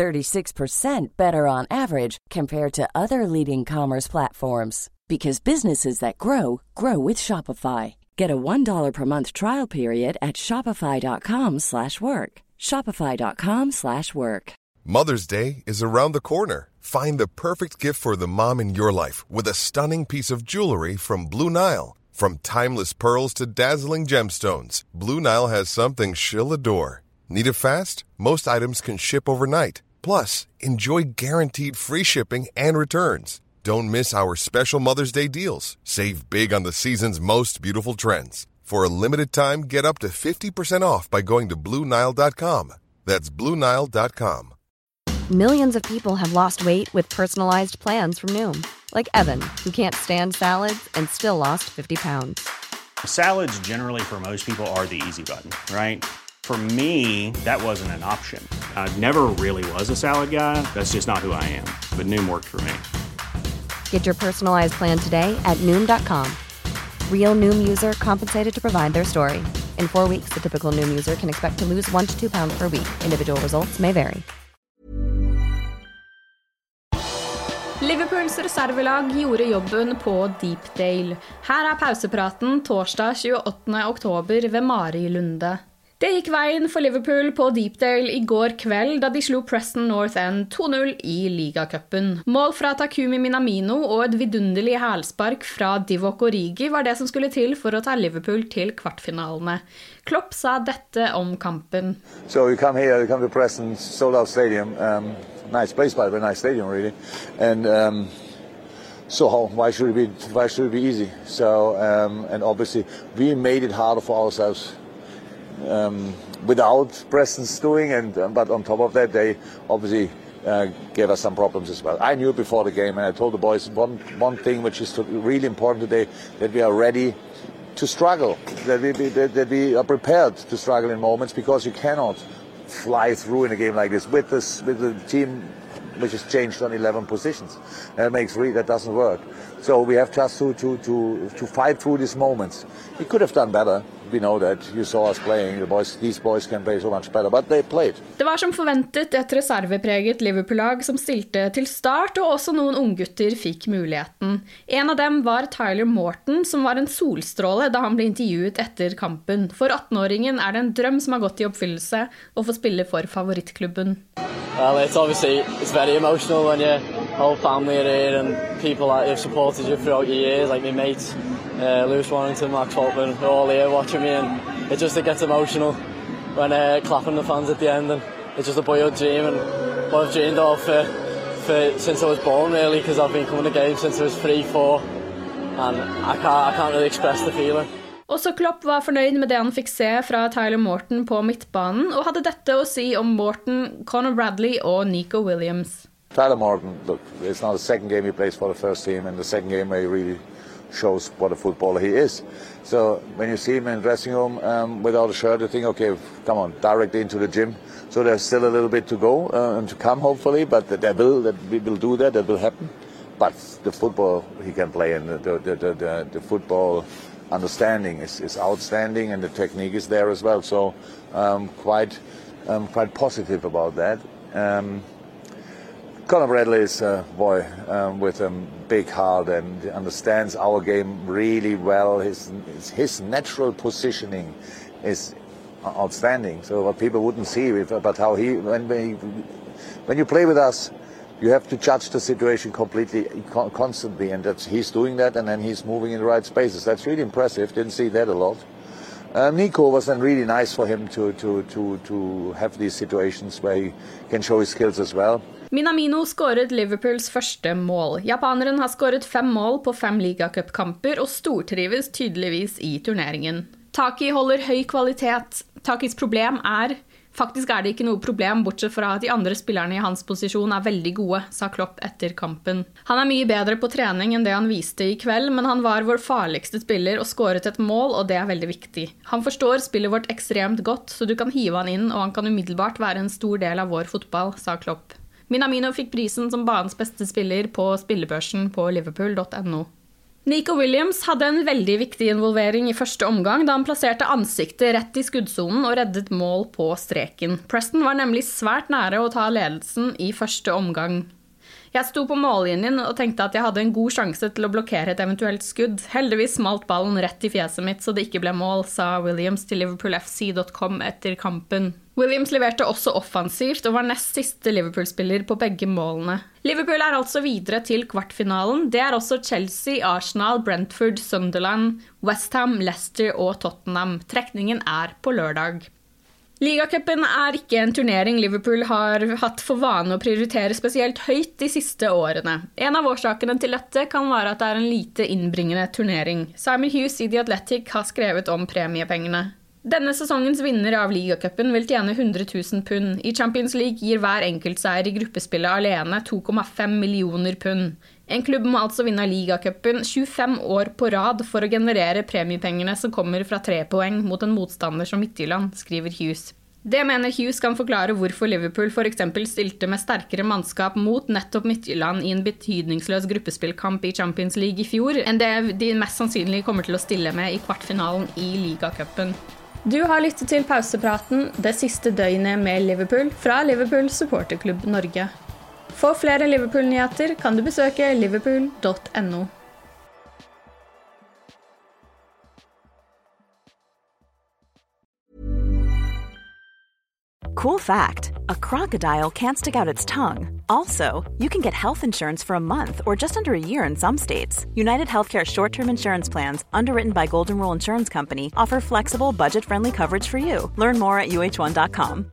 36% better on average compared to other leading commerce platforms because businesses that grow grow with Shopify. Get a $1 per month trial period at shopify.com/work. shopify.com/work. Mother's Day is around the corner. Find the perfect gift for the mom in your life with a stunning piece of jewelry from Blue Nile. From timeless pearls to dazzling gemstones, Blue Nile has something she'll adore. Need it fast? Most items can ship overnight. Plus, enjoy guaranteed free shipping and returns. Don't miss our special Mother's Day deals. Save big on the season's most beautiful trends. For a limited time, get up to 50% off by going to Bluenile.com. That's Bluenile.com. Millions of people have lost weight with personalized plans from Noom, like Evan, who can't stand salads and still lost 50 pounds. Salads, generally, for most people, are the easy button, right? For me, that wasn't an option. I never really was a salad guy. That's just not who I am. But Noom worked for me. Get your personalized plan today at Noom.com. Real Noom user compensated to provide their story. In four weeks, the typical Noom user can expect to lose one to two pounds per week. Individual results may vary. Liverpools reservelag gjorde jobben på Deepdale. Her er pausepraten torsdag 28. oktober ved Mari Lunde. Det gikk veien for Liverpool på Deepdale i går kveld da de slo Preston North End 2-0 i ligacupen. Mål fra Takumi Minamino og et vidunderlig hælspark fra Divok Origi var det som skulle til for å ta Liverpool til kvartfinalene. Klopp sa dette om kampen. So we come here, to Preston, sold out stadium. Um, nice place, by the way, nice stadium, really. And um, so how, why should it be? Why should it be easy? So um, and obviously we made it harder for ourselves. Um, without Preston's doing, and um, but on top of that, they obviously uh, gave us some problems as well. I knew before the game, and I told the boys one one thing which is really important today that we are ready to struggle, that we that, that we are prepared to struggle in moments because you cannot fly through in a game like this with this with the team which is changed on 11 positions. That makes really that doesn't work. So we have just to to to to fight through these moments. We could have done better. Det var som forventet et reservepreget Liverpool-lag som stilte til start, og også noen unggutter fikk muligheten. En av dem var Tyler Morton, som var en solstråle da han ble intervjuet etter kampen. For 18-åringen er det en drøm som har gått i oppfyllelse, å få spille for favorittklubben. Well, it's obviously it's very emotional when your whole family are here and people that have supported you throughout your years, like my mates, uh, Lewis Warrington, Max Falkman, they're all here watching me, and it just it gets emotional when uh, clapping the fans at the end, and it's just a boyhood dream and what I've dreamed of for, for since I was born, really, because I've been coming to games since I was three, four, and I can't I can't really express the feeling. Også Klopp var fornøyd med det han fikk se fra Tyler Morton på midtbanen, og hadde dette å si om Morton, Conor Bradley og Nico Williams. Tyler Morton, look, it's not the second game he plays for the first team, and the second game he really shows what a footballer he is. So when you see him in the dressing room um, without a shirt, you think, okay, come on, directly into the gym. So there's still a little bit to go uh, and to come, hopefully, but that will that we will do that. That will happen. But the football he can play and the the, the, the, the football understanding is, is outstanding, and the technique is there as well. So um, quite um, quite positive about that. Um, Conor Bradley is a boy um, with a big heart and understands our game really well. His his natural positioning is outstanding. So what people wouldn't see, but how he when we, when you play with us, you have to judge the situation completely constantly, and that's he's doing that, and then he's moving in the right spaces. That's really impressive. Didn't see that a lot. Um, Nico was then really nice for him to, to, to, to have these situations where he can show his skills as well. Minamino skåret Liverpools første mål. Japaneren har skåret fem mål på fem ligacupkamper og stortrives tydeligvis i turneringen. Taki holder høy kvalitet. Takis problem er Faktisk er det ikke noe problem, bortsett fra at de andre spillerne i hans posisjon er veldig gode, sa Klopp etter kampen. Han er mye bedre på trening enn det han viste i kveld, men han var vår farligste spiller og skåret et mål, og det er veldig viktig. Han forstår spillet vårt ekstremt godt, så du kan hive han inn, og han kan umiddelbart være en stor del av vår fotball, sa Klopp. Minamino fikk prisen som banens beste spiller på spillebørsen på liverpool.no. Nico Williams hadde en veldig viktig involvering i første omgang da han plasserte ansiktet rett i skuddsonen og reddet mål på streken. Preston var nemlig svært nære å ta ledelsen i første omgang. Jeg sto på mållinjen og tenkte at jeg hadde en god sjanse til å blokkere et eventuelt skudd. Heldigvis smalt ballen rett i fjeset mitt så det ikke ble mål, sa Williams til liverpoolfc.com etter kampen. Williams leverte også offensivt og var nest siste Liverpool-spiller på begge målene. Liverpool er altså videre til kvartfinalen. Det er også Chelsea, Arsenal, Brentford, Sunderland, Westham, Leicester og Tottenham. Trekningen er på lørdag. Ligacupen er ikke en turnering Liverpool har hatt for vane å prioritere spesielt høyt de siste årene. En av årsakene til dette kan være at det er en lite innbringende turnering. Simon Hughes i The Athletic har skrevet om premiepengene. Denne sesongens vinner av ligacupen vil tjene 100 000 pund. I Champions League gir hver enkeltseier i gruppespillet alene 2,5 millioner pund. En klubb må altså vinne ligacupen 25 år på rad for å generere premiepengene som kommer fra tre poeng mot en motstander som Midtjylland, skriver Hughes. Det mener Hughes kan forklare hvorfor Liverpool f.eks. stilte med sterkere mannskap mot nettopp Midtjylland i en betydningsløs gruppespillkamp i Champions League i fjor, enn det de mest sannsynlig kommer til å stille med i kvartfinalen i ligacupen. Du har lyttet til pausepraten det siste døgnet med Liverpool fra Liverpool supporterklubb Norge. For flere Liverpool-nyheter kan du besøke liverpool.no. Cool fact a crocodile can't stick out its tongue. Also, you can get health insurance for a month or just under a year in some states. United Healthcare short term insurance plans, underwritten by Golden Rule Insurance Company, offer flexible, budget friendly coverage for you. Learn more at uh1.com.